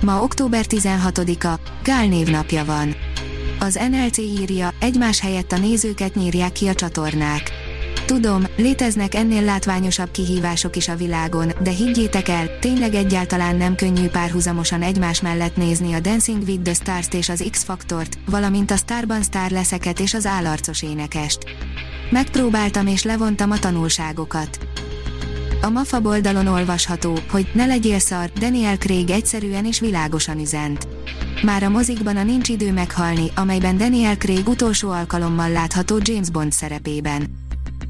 Ma október 16-a, Gál névnapja van. Az NLC írja, egymás helyett a nézőket nyírják ki a csatornák. Tudom, léteznek ennél látványosabb kihívások is a világon, de higgyétek el, tényleg egyáltalán nem könnyű párhuzamosan egymás mellett nézni a Dancing with the Stars-t és az X-Faktort, valamint a Starban Star leszeket és az állarcos énekest. Megpróbáltam és levontam a tanulságokat. A MAFA oldalon olvasható, hogy ne legyél szar, Daniel Craig egyszerűen és világosan üzent. Már a mozikban a Nincs idő meghalni, amelyben Daniel Craig utolsó alkalommal látható James Bond szerepében.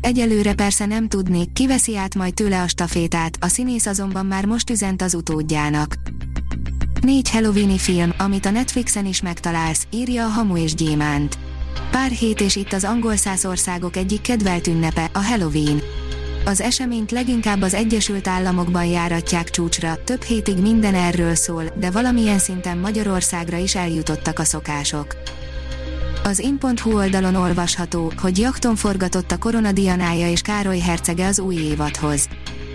Egyelőre persze nem tudni, ki veszi át majd tőle a stafétát, a színész azonban már most üzent az utódjának. Négy Halloweeni film, amit a Netflixen is megtalálsz, írja a Hamu és Gyémánt. Pár hét és itt az angol száz országok egyik kedvelt ünnepe, a Halloween. Az eseményt leginkább az Egyesült Államokban járatják csúcsra, több hétig minden erről szól, de valamilyen szinten Magyarországra is eljutottak a szokások. Az in.hu oldalon olvasható, hogy jakton forgatott a Korona és Károly hercege az új évadhoz.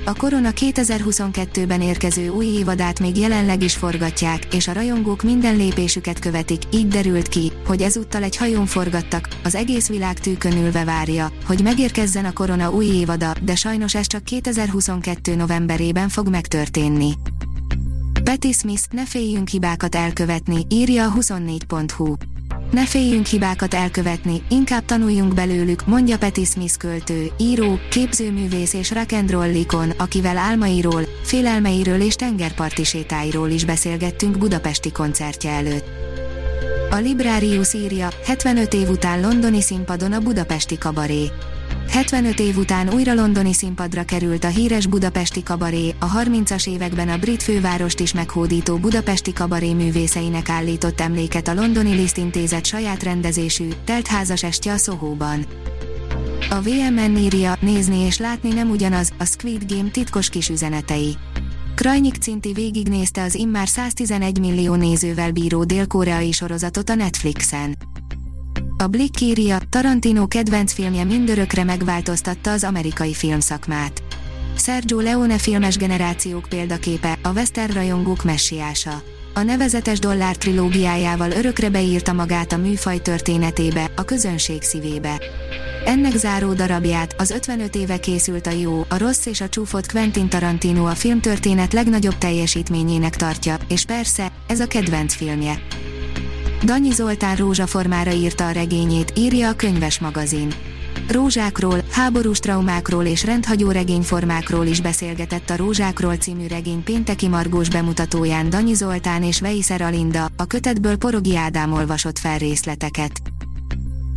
A Korona 2022-ben érkező új évadát még jelenleg is forgatják, és a rajongók minden lépésüket követik, így derült ki, hogy ezúttal egy hajón forgattak, az egész világ tűkön ülve várja, hogy megérkezzen a Korona új évada, de sajnos ez csak 2022 novemberében fog megtörténni. Betty Smith, ne féljünk hibákat elkövetni, írja a 24.hu. Ne féljünk hibákat elkövetni, inkább tanuljunk belőlük, mondja Patti Smith költő, író, képzőművész és rock'n'roll ikon, akivel álmairól, félelmeiről és tengerparti sétáiról is beszélgettünk budapesti koncertje előtt. A Librarius írja, 75 év után londoni színpadon a budapesti kabaré. 75 év után újra londoni színpadra került a híres budapesti kabaré, a 30-as években a brit fővárost is meghódító budapesti kabaré művészeinek állított emléket a londoni Liszt intézet saját rendezésű, teltházas estje a Sohóban. A VMN írja, nézni és látni nem ugyanaz, a Squid Game titkos kis üzenetei. Krajnyik Cinti végignézte az immár 111 millió nézővel bíró dél-koreai sorozatot a Netflixen. A Blick írja, Tarantino kedvenc filmje mindörökre megváltoztatta az amerikai filmszakmát. Sergio Leone filmes generációk példaképe, a western rajongók messiása. A nevezetes dollár trilógiájával örökre beírta magát a műfaj történetébe, a közönség szívébe. Ennek záró darabját, az 55 éve készült a jó, a rossz és a csúfot Quentin Tarantino a filmtörténet legnagyobb teljesítményének tartja, és persze, ez a kedvenc filmje. Danyi Zoltán rózsaformára írta a regényét, írja a könyves magazin. Rózsákról, háborús traumákról és rendhagyó regényformákról is beszélgetett a Rózsákról című regény pénteki margós bemutatóján Danyi Zoltán és Veiszer Alinda, a kötetből Porogi Ádám olvasott fel részleteket.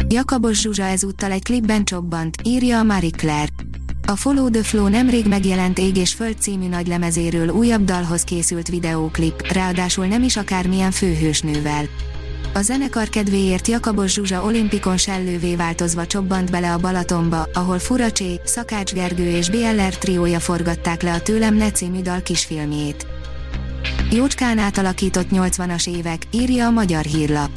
Jakabos Zsuzsa ezúttal egy klipben csobbant, írja a Marie Claire. A Follow the Flow nemrég megjelent Ég és Föld című nagylemezéről újabb dalhoz készült videóklip, ráadásul nem is akármilyen főhősnővel. A zenekar kedvéért Jakabos Zsuzsa olimpikon sellővé változva csobbant bele a Balatonba, ahol Furacsé, Szakács Gergő és BLR triója forgatták le a Tőlem ne című dal kisfilmjét. Jócskán átalakított 80-as évek, írja a Magyar Hírlap.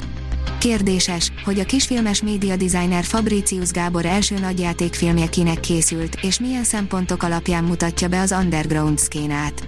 Kérdéses, hogy a kisfilmes média designer Fabricius Gábor első nagyjátékfilmje kinek készült, és milyen szempontok alapján mutatja be az underground szkénát.